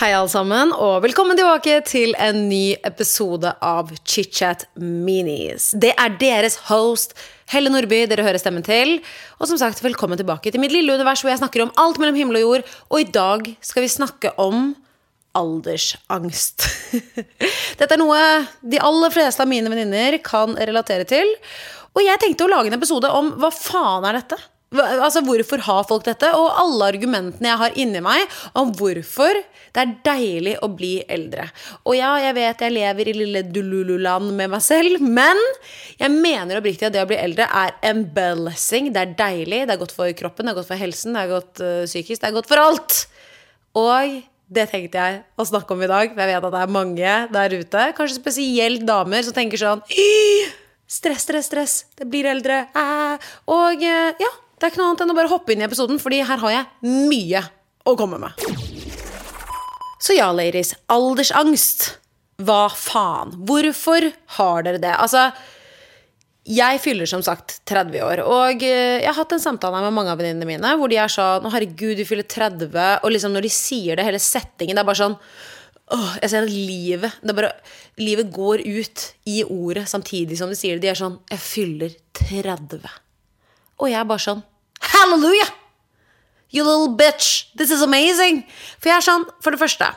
Hei, alle sammen, og velkommen tilbake til en ny episode av ChitChat Minis. Det er deres host, Helle Nordby, dere hører stemmen til. Og som sagt, velkommen tilbake til mitt lille univers hvor jeg snakker om alt mellom himmel og jord. Og i dag skal vi snakke om aldersangst. Dette er noe de aller fleste av mine venninner kan relatere til. Og jeg tenkte å lage en episode om hva faen er dette? Altså, Hvorfor har folk dette? Og alle argumentene jeg har inni meg om hvorfor det er deilig å bli eldre. Og ja, jeg vet jeg lever i lille Dulululand med meg selv, men jeg mener oppriktig at det å bli eldre er en blessing. Det er deilig, det er godt for kroppen, det er godt for helsen, det er godt øh, psykisk, det er godt for alt. Og det tenkte jeg å snakke om i dag, for jeg vet at det er mange der ute, kanskje spesielt damer, som tenker sånn Stress, stress, stress. Det blir eldre. Og eh, ja, det er ikke noe annet enn å bare hoppe inn i episoden, fordi her har jeg mye å komme med. Så ja, ladies. Aldersangst. Hva faen? Hvorfor har dere det? Altså, jeg fyller som sagt 30 år, og eh, jeg har hatt en samtale med mange av venninnene mine hvor de er sånn Herregud, du fyller 30, og liksom når de sier det, hele settingen, det er bare sånn Åh, jeg ser at livet det er bare, Livet går ut i ordet samtidig som de sier det. De er sånn Jeg fyller 30. Og jeg er bare sånn Halleluja! You little bitch! This is amazing! For jeg er sånn, for det første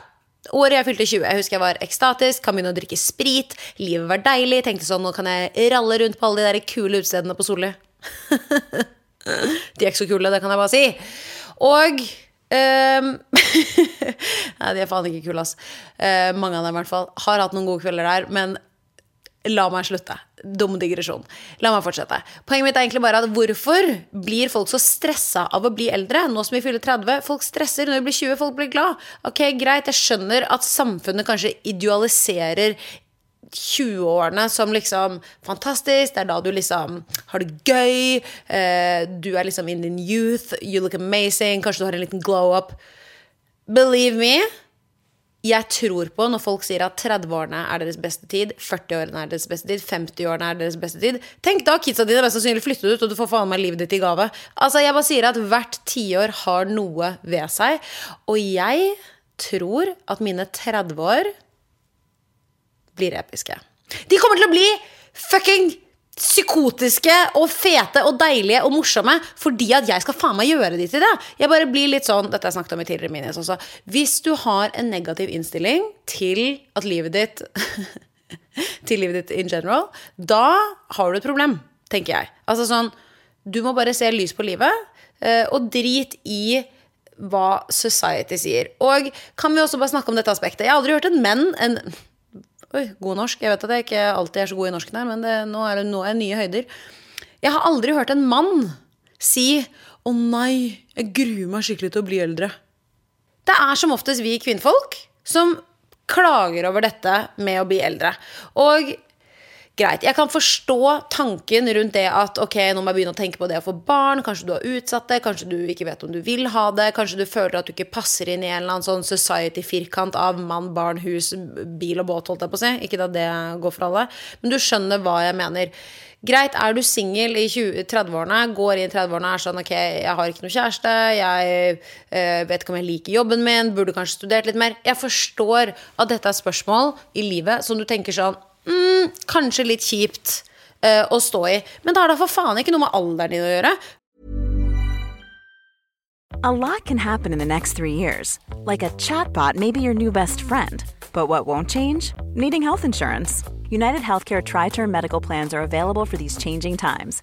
Året jeg fylte 20, jeg husker jeg var ekstatisk, kan begynne å drikke sprit. Livet var deilig. Tenkte sånn, nå kan jeg ralle rundt på alle de der kule utestedene på Solli. De er ikke så kule, det kan jeg bare si. Og Um, Nei, de er faen ikke kule, ass. Uh, mange av dem, i hvert fall. Har hatt noen gode kvelder der, men la meg slutte. Dum digresjon. La meg fortsette. Poenget mitt er egentlig bare at hvorfor blir folk så stressa av å bli eldre? Nå som vi fyller 30, folk stresser når de blir 20, folk blir glad. Ok, greit, jeg skjønner at samfunnet kanskje idealiserer 20-årene som liksom fantastisk. Det er da du liksom har det gøy. eh, du er liksom in din youth. You look amazing. Kanskje du har en liten glow up. Believe me, jeg tror på når folk sier at 30-årene er deres beste tid, 40-årene er deres beste tid, 50-årene er deres beste tid. Tenk da, kidsa dine mest sannsynlig flyttet ut, og du får faen meg livet ditt i gave. Altså, jeg bare sier at hvert tiår har noe ved seg, og jeg tror at mine 30 år blir episke. De kommer til å bli fucking psykotiske og fete og deilige og morsomme fordi at jeg skal faen meg gjøre de til det. Jeg bare blir litt sånn, Dette har jeg snakket om i tidligere minis også. Hvis du har en negativ innstilling til at livet ditt Til livet ditt in general, da har du et problem, tenker jeg. Altså sånn, Du må bare se lys på livet, eh, og drit i hva society sier. Og kan vi også bare snakke om dette aspektet? Jeg har aldri hørt en menn en, Oi, god norsk. Jeg vet at jeg ikke alltid er så god i norsken her, men det, nå er det nå er det nye høyder. Jeg har aldri hørt en mann si 'Å nei, jeg gruer meg skikkelig til å bli eldre'. Det er som oftest vi kvinnfolk som klager over dette med å bli eldre. Og greit, jeg kan forstå tanken rundt det at ok, nå må jeg begynne å tenke på det å få barn. Kanskje du har utsatt det, kanskje du ikke vet om du vil ha det. Kanskje du føler at du ikke passer inn i en eller annen sånn society-firkant av mann, barn, hus, bil og båt, holdt jeg på å si. Ikke at det går for alle, men du skjønner hva jeg mener. Greit, er du singel i 30-årene, går inn i 30-årene og er sånn ok, jeg har ikke noe kjæreste, jeg eh, vet ikke om jeg liker jobben min, burde kanskje studert litt mer. Jeg forstår at dette er spørsmål i livet som du tenker sånn mm, Kanskje litt kjipt uh, å stå i, men det har da for faen ikke noe med alderen din å gjøre. A lot can happen in the next three years. Like a chatbot may be your new best friend. But what won't change? Needing health insurance. United Healthcare Tri Term Medical Plans are available for these changing times.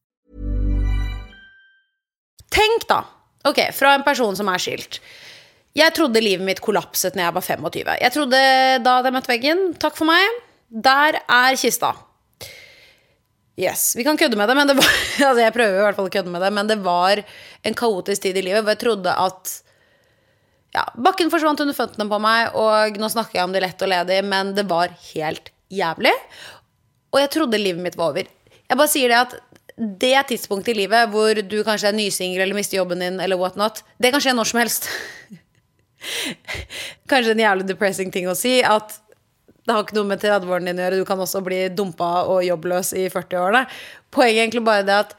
Tenk da, ok, fra en person som er skilt. Jeg trodde livet mitt kollapset når jeg var 25. Jeg trodde da jeg møtt veggen. Takk for meg. Der er kista. Yes, Vi kan kødde med det, men det var altså jeg prøver i hvert fall å kødde med det, men det var en kaotisk tid i livet hvor jeg trodde at ja, Bakken forsvant under føttene på meg, og nå snakker jeg om det lett og ledig, men det var helt jævlig. Og jeg trodde livet mitt var over. Jeg bare sier det at det tidspunktet i livet hvor du kanskje er nysingel eller mister jobben din, eller what not, det kan skje når som helst. kanskje en jævlig depressing ting å si. At det har ikke noe med 30-årene dine å gjøre. Du kan også bli dumpa og jobbløs i 40-årene. Poenget er egentlig bare det at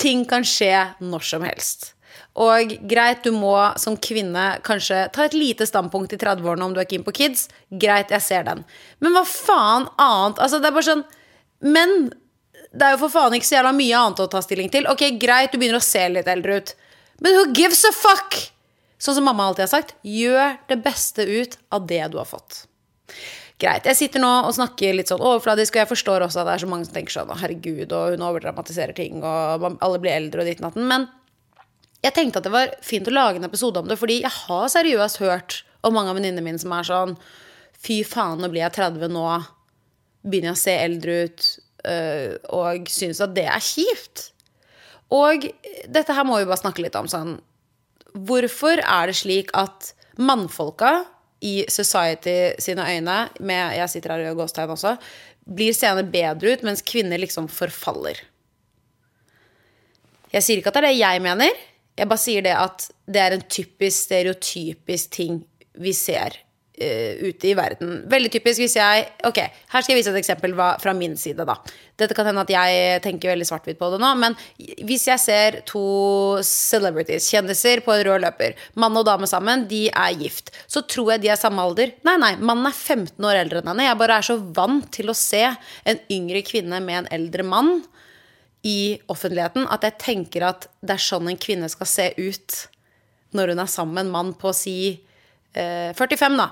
ting kan skje når som helst. Og greit, du må som kvinne kanskje ta et lite standpunkt i 30-årene om du er keen på kids. Greit, jeg ser den. Men hva faen annet? Altså, det er bare sånn Men det er jo for faen ikke så jævla mye annet å ta stilling til. Ok, greit, du begynner å se litt eldre ut. Men who gives a fuck? Sånn som mamma alltid har sagt. Gjør det beste ut av det du har fått. Greit. Jeg sitter nå og snakker litt sånn overfladisk, og jeg forstår også at det er så mange som tenker sånn herregud, og hun overdramatiserer ting, og alle blir eldre og ditt natten. Men jeg tenkte at det var fint å lage en episode om det, fordi jeg har seriøst hørt om mange av venninnene mine som er sånn Fy faen, nå blir jeg 30 nå. Begynner jeg å se eldre ut. Øh, og syns at det er kjipt. Og dette her må vi bare snakke litt om. Sånn. Hvorfor er det slik at mannfolka i society sine øyne, med jeg sitter her i gåstegn også, blir seende bedre ut, mens kvinner liksom forfaller? Jeg sier ikke at det er det jeg mener. Jeg bare sier det at det er en typisk stereotypisk ting vi ser ute i verden. Veldig typisk hvis jeg Ok, her skal jeg vise et eksempel fra min side, da. Dette kan hende at jeg tenker veldig svart-hvitt på det nå, men hvis jeg ser to celebrities, kjendiser, på en rød løper, mann og dame sammen, de er gift, så tror jeg de er samme alder. Nei, nei, mannen er 15 år eldre enn henne. Jeg bare er så vant til å se en yngre kvinne med en eldre mann i offentligheten at jeg tenker at det er sånn en kvinne skal se ut når hun er sammen med en mann på si eh, 45, da.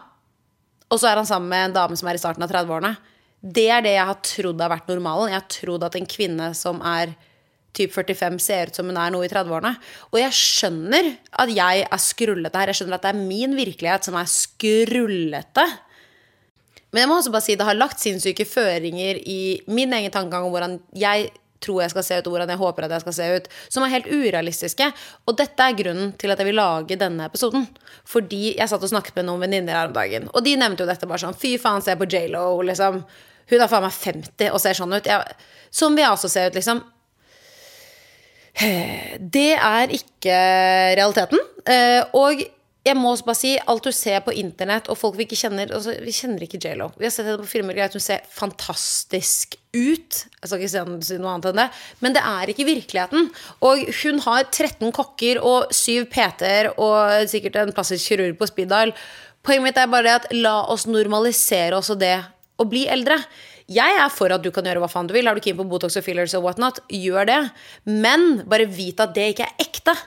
Og så er han sammen med en dame som er i starten av 30-årene. Det er det jeg har trodd har vært normalen. Jeg har trodd at en kvinne som er typ 45, ser ut som hun er nå i 30-årene. Og jeg skjønner at jeg er skrullete her. Jeg skjønner at det er min virkelighet som er skrullete. Men jeg må også bare si det har lagt sinnssyke føringer i min egen tankegang om hvordan jeg tror jeg skal se ut, og hvordan jeg håper at jeg skal se ut, som er helt urealistiske. Og dette er grunnen til at jeg vil lage denne episoden. Fordi jeg satt og snakket med noen venninner her om dagen, og de nevnte jo dette bare sånn Fy faen, se på J.Lo, liksom. Hun er faen meg 50 og ser sånn ut. Jeg, som vil jeg også se ut, liksom. Det er ikke realiteten. Eh, og jeg må bare si, alt du ser på internett, og folk vi ikke kjenner altså, Vi kjenner ikke J.Lo. Vi har sett henne på filmer, greit, hun ser fantastisk ut. Jeg skal ikke si noe annet enn det. Men det er ikke virkeligheten. Og hun har 13 kokker og 7 PT-er og sikkert en plastisk kirurg på speed dial. Poenget mitt er bare det at la oss normalisere også det å bli eldre. Jeg er for at du kan gjøre hva faen du vil. Er du keen på Botox og fillers og whatnot, gjør det. Men bare vit at det ikke er ekte.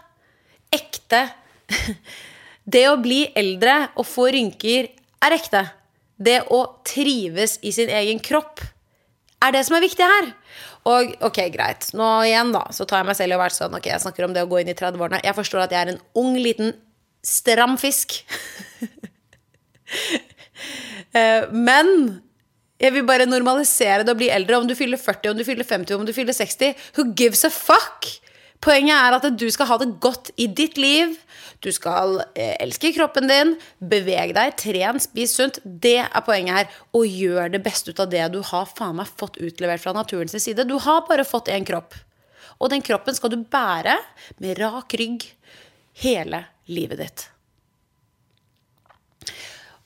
Ekte Det å bli eldre og få rynker er ekte. Det å trives i sin egen kropp er det som er viktig her. Og ok, greit. Nå igjen, da, så tar jeg meg selv i å være sånn Ok, jeg snakker om det å gå inn i 30-årene. Jeg forstår at jeg er en ung, liten, stram fisk. Eh, men jeg vil bare normalisere det å bli eldre. Om du fyller 40, om du fyller 50, om du fyller 60. Who gives a fuck? Poenget er at du skal ha det godt i ditt liv. Du skal eh, elske kroppen din, bevege deg, tren, spis sunt. Det er poenget her. Og gjør det beste ut av det du har faen meg fått utlevert fra naturens side. Du har bare fått én kropp. Og den kroppen skal du bære med rak rygg hele livet ditt.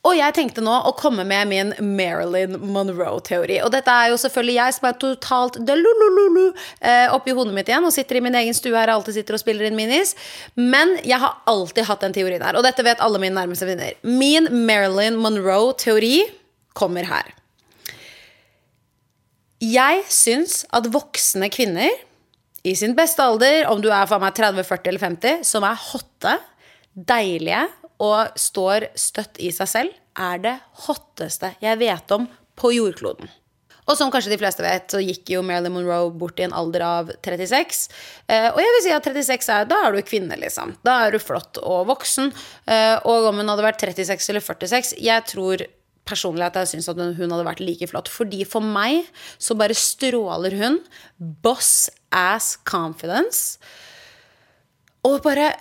Og jeg tenkte nå å komme med min Marilyn Monroe-teori. Og dette er jo selvfølgelig jeg som er totalt delulululu eh, oppi hodet mitt igjen og sitter i min egen stue her og alltid sitter og spiller inn minis. Men jeg har alltid hatt den teorien her, og dette vet alle mine nærmeste venner. Min Marilyn Monroe-teori kommer her. Jeg syns at voksne kvinner i sin beste alder, om du er for meg 30, 40 eller 50, som er hotte, deilige og står støtt i seg selv, er det hotteste jeg vet om på jordkloden. Og som kanskje de fleste vet, så gikk jo Marilyn Monroe bort i en alder av 36. Eh, og jeg vil si at 36 er, da er du kvinne, liksom. Da er du flott og voksen. Eh, og om hun hadde vært 36 eller 46 Jeg tror personlig at jeg syns at hun hadde vært like flott. Fordi for meg så bare stråler hun boss ass confidence. Og bare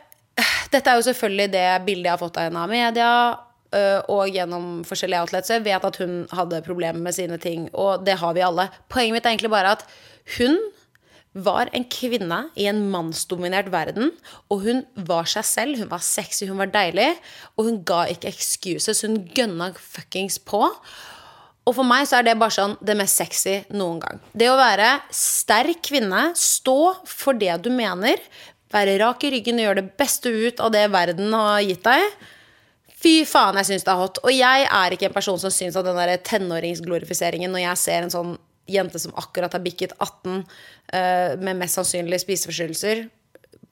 dette er jo selvfølgelig det bildet jeg har fått av henne av media øh, og gjennom forskjellige outlets. Jeg vet at hun hadde problemer med sine ting, og det har vi alle. Poenget mitt er egentlig bare at hun var en kvinne i en mannsdominert verden, og hun var seg selv. Hun var sexy, hun var deilig, og hun ga ikke excuses. Hun gønna fuckings på. Og for meg så er det bare sånn det mest sexy noen gang. Det å være sterk kvinne, stå for det du mener, være rak i ryggen og gjøre det beste ut av det verden har gitt deg. Fy faen, jeg syns det er hot. Og jeg er ikke en person som syns at den der tenåringsglorifiseringen når jeg ser en sånn jente som akkurat har bikket 18 uh, eh, med mest sannsynlig spiseforstyrrelser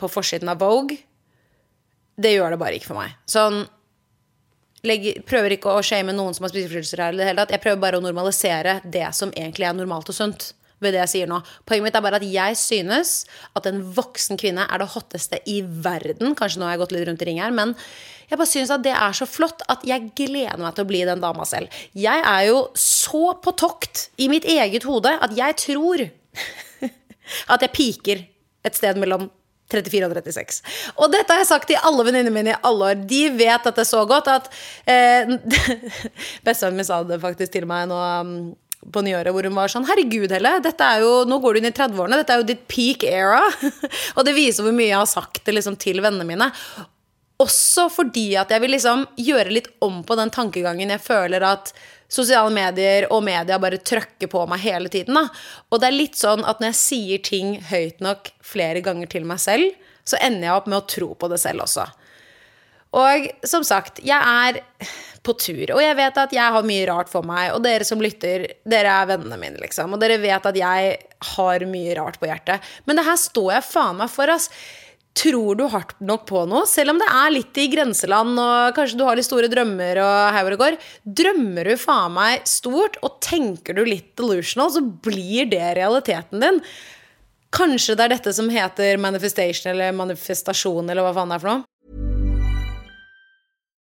på forsiden av Vogue, det gjør det bare ikke for meg. Sånn legger, Prøver ikke å shame noen som har spiseforstyrrelser her. Jeg prøver bare å normalisere det som egentlig er normalt og sunt ved det jeg sier nå. Poenget mitt er bare at jeg synes at en voksen kvinne er det hotteste i verden. Kanskje nå har jeg gått litt rundt i ring her, men jeg bare synes at det er så flott at jeg gleder meg til å bli den dama selv. Jeg er jo så på tokt i mitt eget hode at jeg tror at jeg piker et sted mellom 34 og 36. Og dette har jeg sagt til alle venninnene mine i alle år. De vet dette så godt at eh, Bestevennen min sa det faktisk til meg nå um, på nyåret hvor hun var sånn Herregud, Helle, dette er jo, nå går du inn i 30-årene, dette er jo ditt peak era. og det viser hvor mye jeg har sagt det liksom, til vennene mine. Også fordi at jeg vil liksom gjøre litt om på den tankegangen jeg føler at sosiale medier og media bare trøkker på meg hele tiden. Da. Og det er litt sånn at når jeg sier ting høyt nok flere ganger til meg selv, så ender jeg opp med å tro på det selv også. Og som sagt, jeg er på tur. Og jeg vet at jeg har mye rart for meg, og dere som lytter, dere er vennene mine, liksom. Og dere vet at jeg har mye rart på hjertet. Men det her står jeg faen meg for, ass. Tror du hardt nok på noe, selv om det er litt i grenseland, og kanskje du har litt store drømmer og her hvor det går, drømmer du faen meg stort, og tenker du litt delusional, så blir det realiteten din. Kanskje det er dette som heter manifestation eller manifestasjon, eller hva faen det er for noe.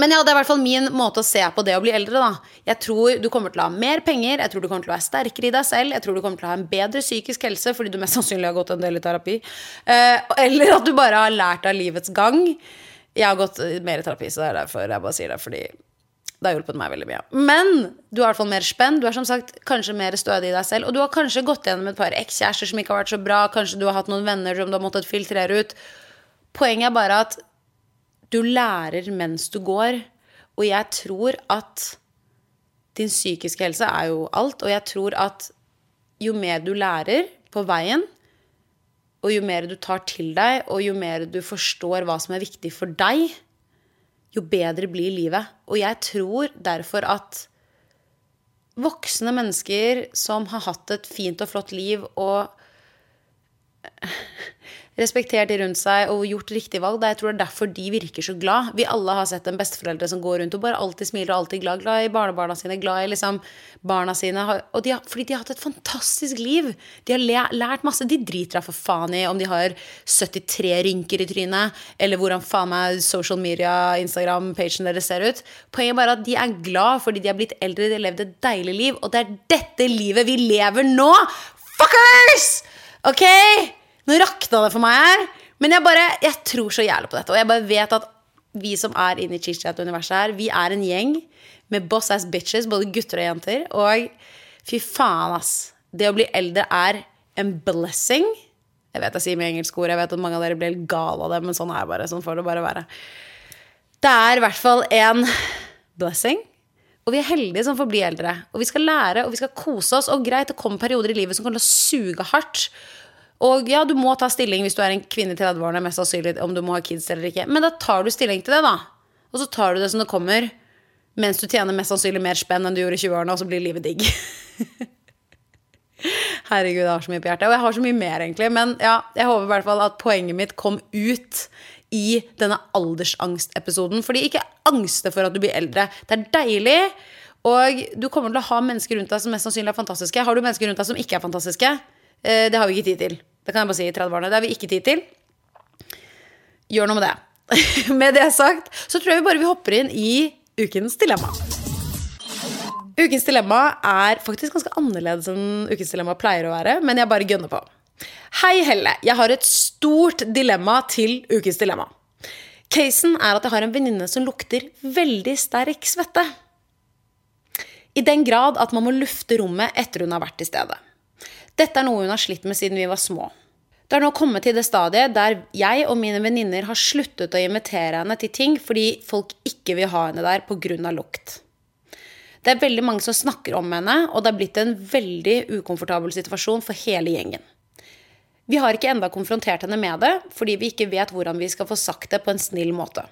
Men ja, det er i hvert fall min måte å se på det å bli eldre. da. Jeg tror du kommer til å ha mer penger, jeg tror du kommer til å være sterkere i deg selv, jeg tror du kommer til å ha en bedre psykisk helse fordi du mest sannsynlig har gått en del i terapi. Eh, eller at du bare har lært av livets gang. Jeg har gått mer i terapi, så det er derfor jeg bare sier det. fordi det har hjulpet meg veldig mye. Men du er i hvert fall mer spent. Du er som sagt kanskje mer stødig i deg selv. Og du har kanskje gått gjennom et par ekskjærester som ikke har vært så bra. Kanskje du har hatt noen venner som du har måttet filtrere ut. Poenget er bare at du lærer mens du går. Og jeg tror at din psykiske helse er jo alt. Og jeg tror at jo mer du lærer på veien, og jo mer du tar til deg, og jo mer du forstår hva som er viktig for deg, jo bedre blir livet. Og jeg tror derfor at voksne mennesker som har hatt et fint og flott liv og respektert de rundt seg og gjort riktig valg. Jeg tror det er derfor de virker så glad. Vi alle har sett en besteforeldre som går rundt og bare alltid smiler og alltid glad. Glad i barnebarna sine, glad i liksom barna sine. Og de har, fordi de har hatt et fantastisk liv. De har lært masse. De driter da for faen i om de har 73 rynker i trynet, eller hvordan faen meg social media, Instagram-pagen deres ser ut. Poenget er bare at de er glad fordi de har blitt eldre, de har levd et deilig liv. Og det er dette livet vi lever nå! Fuckers! Ok? Nå rakna det for meg her. Men jeg bare, jeg tror så jævlig på dette. Og jeg bare vet at vi som er inne i chit-chat-universet her, vi er en gjeng med boss ass bitches, både gutter og jenter. Og fy faen, ass. Det å bli eldre er en blessing. Jeg vet jeg sier mye engelske ord, jeg vet at mange av dere blir gale av det, men sånn er bare. Sånn får det bare være. Det er i hvert fall en blessing. Og vi er heldige som får bli eldre. Og vi skal lære, og vi skal kose oss. Og greit, det kommer perioder i livet som kommer til å suge hardt. Og ja, du må ta stilling hvis du er en kvinne i 30-årene, mest sannsynlig om du må ha kids eller ikke. Men da tar du stilling til det, da. Og så tar du det som det kommer. Mens du tjener mest sannsynlig mer spenn enn du gjorde i 20-årene, og så blir livet digg. Herregud, jeg har så mye på hjertet. Og jeg har så mye mer, egentlig. Men ja, jeg håper i hvert fall at poenget mitt kom ut i denne aldersangstepisoden. Fordi ikke angste for at du blir eldre. Det er deilig. Og du kommer til å ha mennesker rundt deg som mest sannsynlig er fantastiske. Har du mennesker rundt deg som ikke er fantastiske? Det har vi ikke tid til. Det kan jeg bare si i 30-årene. Det har vi ikke tid til. Gjør noe med det. med det sagt så tror jeg vi bare vi hopper inn i ukens dilemma. Ukens dilemma er faktisk ganske annerledes enn ukens dilemma pleier å være, men jeg bare gønner på. Hei, Helle. Jeg har et stort dilemma til ukens dilemma. Casen er at jeg har en venninne som lukter veldig sterk svette. I den grad at man må lufte rommet etter hun har vært til stede. Dette er noe hun har slitt med siden vi var små. Det har nå kommet til det stadiet der jeg og mine venninner har sluttet å invitere henne til ting fordi folk ikke vil ha henne der pga. lukt. Det er veldig mange som snakker om henne, og det er blitt en veldig ukomfortabel situasjon for hele gjengen. Vi har ikke enda konfrontert henne med det, fordi vi ikke vet hvordan vi skal få sagt det på en snill måte.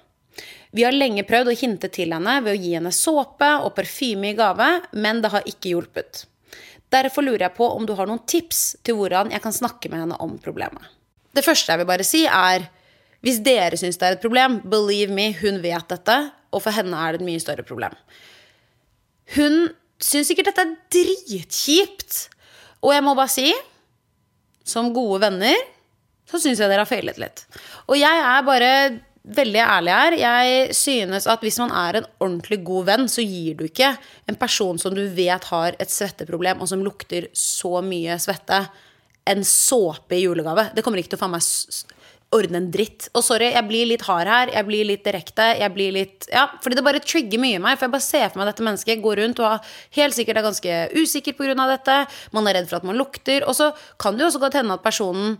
Vi har lenge prøvd å hinte til henne ved å gi henne såpe og parfyme i gave, men det har ikke hjulpet. Derfor lurer jeg på om du har noen tips til hvordan jeg kan snakke med henne om problemet. Det første jeg vil bare si, er hvis dere syns det er et problem, believe me, hun vet dette, og for henne er det et mye større problem. Hun syns sikkert dette er dritkjipt, og jeg må bare si, som gode venner, så syns jeg dere har feilet litt. Og jeg er bare veldig ærlig her. Jeg synes at hvis man er en ordentlig god venn, så gir du ikke en person som du vet har et svetteproblem, og som lukter så mye svette, en såpe i julegave. Det kommer ikke til å faen meg ordne en dritt. Og sorry, jeg blir litt hard her. Jeg blir litt direkte. Jeg blir litt Ja, fordi det bare trigger mye i meg. For jeg bare ser for meg dette mennesket gå rundt og helt sikkert er ganske usikker pga. dette. Man er redd for at man lukter. Og så kan det jo også godt hende at personen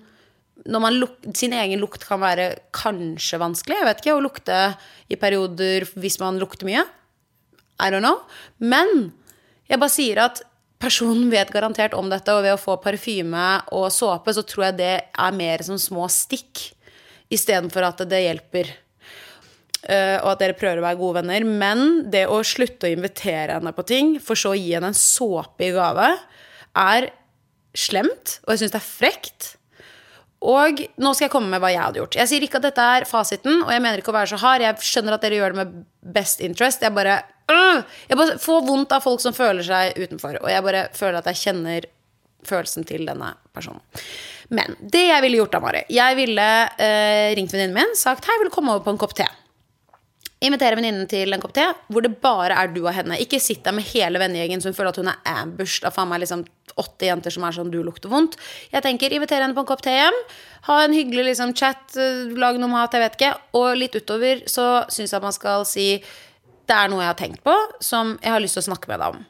når luk, sin egen lukt kan være kanskje vanskelig. Jeg vet ikke, Å lukte i perioder hvis man lukter mye. I don't know. Men jeg bare sier at personen vet garantert om dette, og ved å få parfyme og såpe, så tror jeg det er mer som små stikk istedenfor at det hjelper. Uh, og at dere prøver å være gode venner, men det å slutte å invitere henne på ting, for så å gi henne en såpe i gave, er slemt, og jeg syns det er frekt. Og nå skal jeg komme med hva jeg hadde gjort. Jeg sier ikke at dette er fasiten, og jeg mener ikke å være så hard. Jeg skjønner at dere gjør det med best interest. Jeg bare, øh, jeg bare får vondt av folk som føler seg utenfor. Og jeg bare føler at jeg kjenner følelsen til denne personen. Men det jeg ville gjort da, Mari Jeg ville øh, ringt venninnen min, sagt hei, vil du komme over på en kopp te. Invitere venninnen til en kopp te hvor det bare er du og henne. Ikke sitt der med hele vennegjengen som føler at hun er ambushed av faen meg liksom åtte jenter som er sånn du lukter vondt. Jeg tenker invitere henne på en kopp te hjem. Ha en hyggelig liksom, chat, lag lage noe mat, jeg vet ikke. Og litt utover så syns jeg at man skal si det er noe jeg har tenkt på, som jeg har lyst til å snakke med deg om.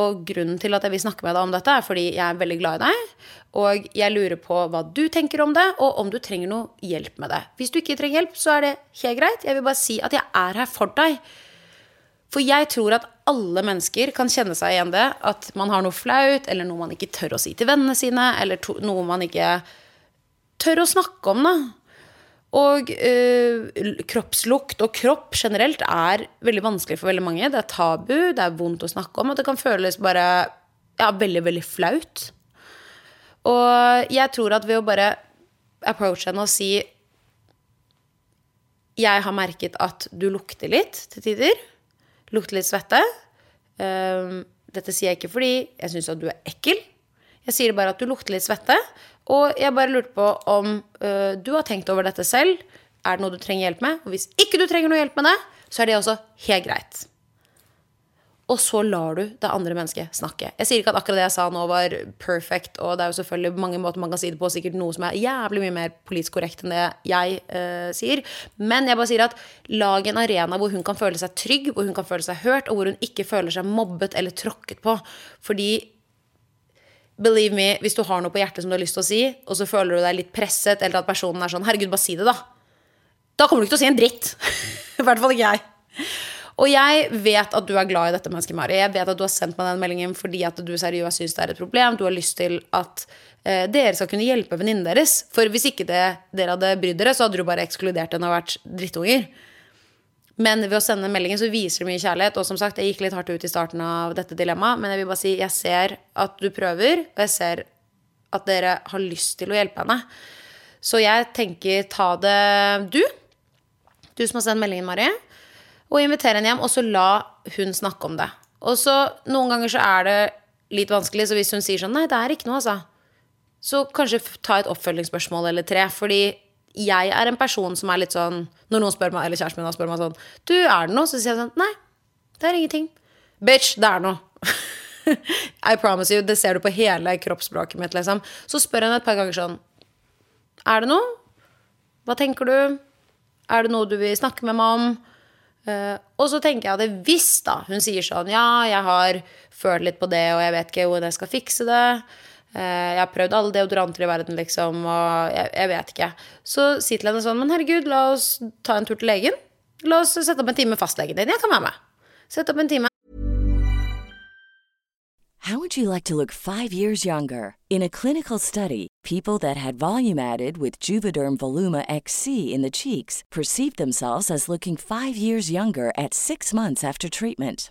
Og grunnen til at jeg vil snakke med deg om dette, er fordi jeg er veldig glad i deg. Og jeg lurer på hva du tenker om det, og om du trenger noe hjelp med det. Hvis du ikke trenger hjelp, så er det helt greit. Jeg vil bare si at jeg er her for deg. For jeg tror at alle mennesker kan kjenne seg igjen det. At man har noe flaut, eller noe man ikke tør å si til vennene sine, eller noe man ikke tør å snakke om, da. Og øh, kroppslukt og kropp generelt er veldig vanskelig for veldig mange. Det er tabu, det er vondt å snakke om, og det kan føles bare ja, veldig, veldig flaut. Og jeg tror at ved å bare approache henne og si Jeg har merket at du lukter litt til tider. Lukter litt svette. Um, dette sier jeg ikke fordi jeg syns at du er ekkel. Jeg sier bare at du lukter litt svette. Og jeg bare lurte på om uh, du har tenkt over dette selv. Er det noe du trenger hjelp med? Og hvis ikke du trenger noe hjelp med det, så er det også helt greit. Og så lar du det andre mennesket snakke. Jeg sier ikke at akkurat det jeg sa nå, var perfect, og det er jo selvfølgelig mange måter man kan si det på, sikkert noe som er jævlig mye mer politisk korrekt enn det jeg uh, sier. Men jeg bare sier at lag en arena hvor hun kan føle seg trygg, hvor hun kan føle seg hørt, og hvor hun ikke føler seg mobbet eller tråkket på. Fordi believe me, hvis du har noe på hjertet som du har lyst til å si, og så føler du deg litt presset, eller at personen er sånn 'herregud, bare si det', da. Da kommer du ikke til å si en dritt. I hvert fall ikke jeg. Og jeg vet at du er glad i dette mennesket, Mari. Jeg vet at du har sendt meg den meldingen fordi at du seriøst syns det er et problem. Du har lyst til at eh, dere skal kunne hjelpe venninnen deres. For hvis ikke det, dere hadde brydd dere, så hadde du bare ekskludert henne og vært drittunger. Men ved å sende meldingen så viser det mye kjærlighet. Og som sagt, jeg gikk litt hardt ut i starten av dette dilemmaet, men jeg vil bare si jeg ser at du prøver, og jeg ser at dere har lyst til å hjelpe henne. Så jeg tenker ta det du, du som har sendt meldingen, Marie, og inviter henne hjem, og så la hun snakke om det. Og så noen ganger så er det litt vanskelig, så hvis hun sier sånn nei, det er ikke noe, altså, så kanskje ta et oppfølgingsspørsmål eller tre. Fordi jeg er en person som er litt sånn Når noen spør meg, eller kjæresten min spør meg sånn Du, er det noe? Så sier jeg sånn Nei, det er ingenting. Bitch, det er noe. I promise you. Det ser du på hele kroppsspråket mitt, liksom. Så spør hun et par ganger sånn Er det noe? Hva tenker du? Er det noe du vil snakke med meg om? Uh, og så tenker jeg at hvis da hun sier sånn Ja, jeg har følt litt på det, og jeg vet ikke hvordan jeg skal fikse det. Eh, jeg har prøvd alle deodoranter i verden, liksom, og jeg, jeg, vet ikke. Så si til henne sånn Men herregud, la oss ta en tur til legen. La oss sette opp en time med fastlegen din. Jeg kan være med. Sett opp en time. How would you like to look five years younger? In a clinical study, people that had volume added with Juvederm Voluma XC in the cheeks perceived themselves as looking five years younger at six months after treatment.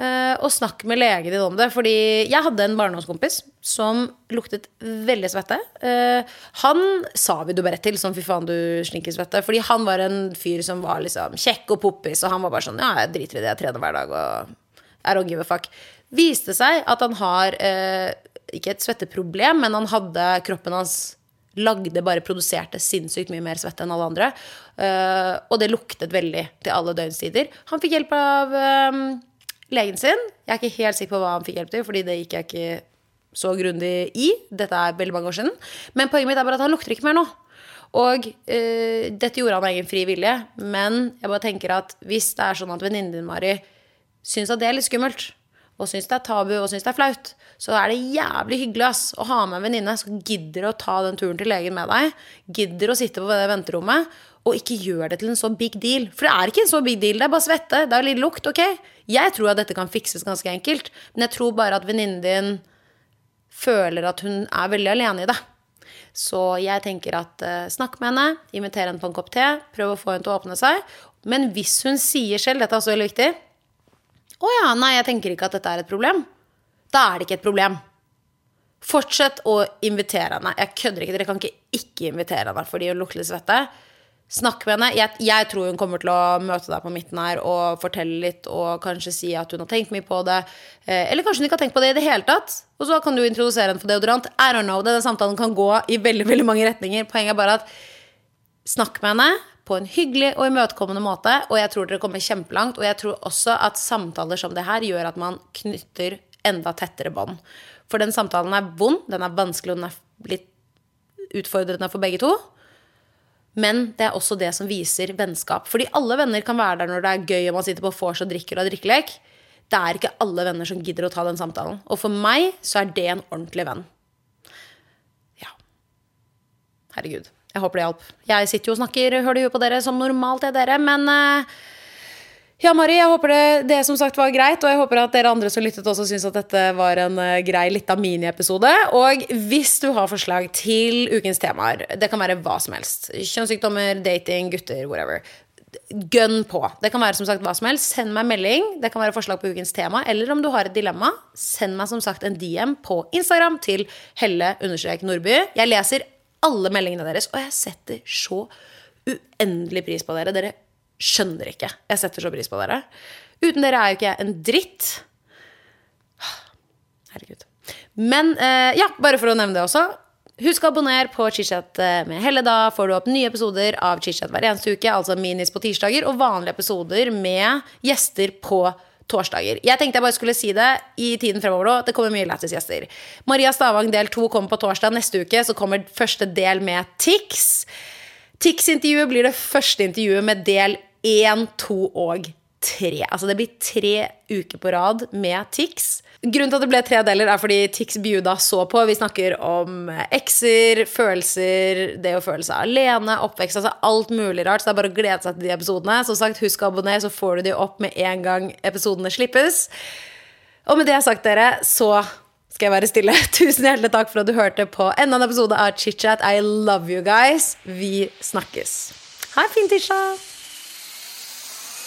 Eh, og snakk med legen din om det. Fordi jeg hadde en barndomskompis som luktet veldig svette. Eh, han sa vi du bare til, som fy faen, du slinker svette. Fordi han var en fyr som var liksom kjekk og poppis, og han var bare sånn ja, jeg driter i det, jeg trener hver dag og I don't give a fuck. Viste seg at han har eh, ikke et svetteproblem, men han hadde kroppen hans lagde, bare produserte sinnssykt mye mer svette enn alle andre. Uh, og det luktet veldig til alle døgnstider. Han fikk hjelp av um, legen sin. Jeg er ikke helt sikker på hva han fikk hjelp til, fordi det gikk jeg ikke så grundig i. Dette er veldig mange år siden. Men poenget mitt er bare at han lukter ikke mer nå. Og uh, dette gjorde han av egen fri vilje, men jeg bare tenker at hvis det er sånn at venninnen din, Mari, syns at det er litt skummelt, og syns det er tabu og syns det er flaut, så er det jævlig hyggelig ass, å ha med en venninne som gidder å ta den turen til legen med deg, gidder å sitte på det venterommet, og ikke gjør det til en så big deal. For det er ikke en så big deal, det er bare svette, det er litt lukt, ok? Jeg tror at dette kan fikses ganske enkelt, men jeg tror bare at venninnen din føler at hun er veldig alene i det. Så jeg tenker at uh, snakk med henne, inviter henne på en kopp te, prøv å få henne til å åpne seg. Men hvis hun sier selv, dette er også veldig viktig Å ja, nei, jeg tenker ikke at dette er et problem. Da er det ikke et problem. Fortsett å invitere henne. Jeg kødder ikke. Dere kan ikke ikke invitere henne fordi hun lukter svette. Snakk med henne. Jeg, jeg, tror hun kommer til å møte deg på midten her og fortelle litt og kanskje si at hun har tenkt mye på det. Eh, eller kanskje hun ikke har tenkt på det i det hele tatt. Og så kan du introdusere henne for deodorant. I don't know. Denne samtalen kan gå i veldig, veldig mange retninger. Poenget er bare at snakk med henne på en hyggelig og imøtekommende måte. Og jeg tror dere kommer kjempelangt. Og jeg tror også at samtaler som det her gjør at man knytter enda tettere bånd. For den samtalen er vond, den er vanskelig, og den er litt utfordrende for begge to. Men det er også det som viser vennskap. Fordi alle venner kan være der når det er gøy og man sitter på vors og drikker og har drikkelek. Det er ikke alle venner som gidder å ta den samtalen. Og for meg så er det en ordentlig venn. Ja. Herregud. Jeg håper det hjalp. Jeg sitter jo og snakker høl i på dere som normalt er dere, men uh, ja, Mari, jeg håper det, det, som sagt var greit, og jeg håper at dere andre som lyttet også syns at dette var en uh, grei lita miniepisode. Og hvis du har forslag til ukens temaer, det kan være hva som helst, kjønnssykdommer, dating, gutter, whatever, gønn på. Det kan være som sagt hva som helst. Send meg melding. Det kan være forslag på ukens tema. Eller om du har et dilemma, send meg som sagt en DM på Instagram til Helle-Nordby. Jeg leser alle meldingene deres, og jeg setter så uendelig pris på dere. Dere skjønner ikke. Jeg setter så pris på dere. Uten dere er jo ikke jeg en dritt. Herregud. Men eh, ja, bare for å nevne det også. Husk å abonnere på Chitchat eh, med Helle. Da får du opp nye episoder av Chitchat hver eneste uke. Altså minis på tirsdager og vanlige episoder med gjester på torsdager. Jeg tenkte jeg bare skulle si det i tiden fremover òg. Det kommer mye lættis gjester. Maria Stavang del to kommer på torsdag. Neste uke så kommer første del med Tix. Tix-intervjuet blir det første intervjuet med del én, to og tre. Altså det blir tre uker på rad med Tix. Grunnen til at det ble tre deler, er fordi Tix bjuda så på. Vi snakker om ekser, følelser, det å føle seg alene, oppvekst, altså alt mulig rart. Så det er bare å glede seg til de episodene. Som sagt, husk å abonnere, så får du de opp med en gang episodene slippes. Og med det jeg har sagt, dere, så skal jeg være stille. Tusen hjertelig takk for at du hørte på enda en episode av ChitChat. I love you guys. Vi snakkes. Ha en fin tirsdag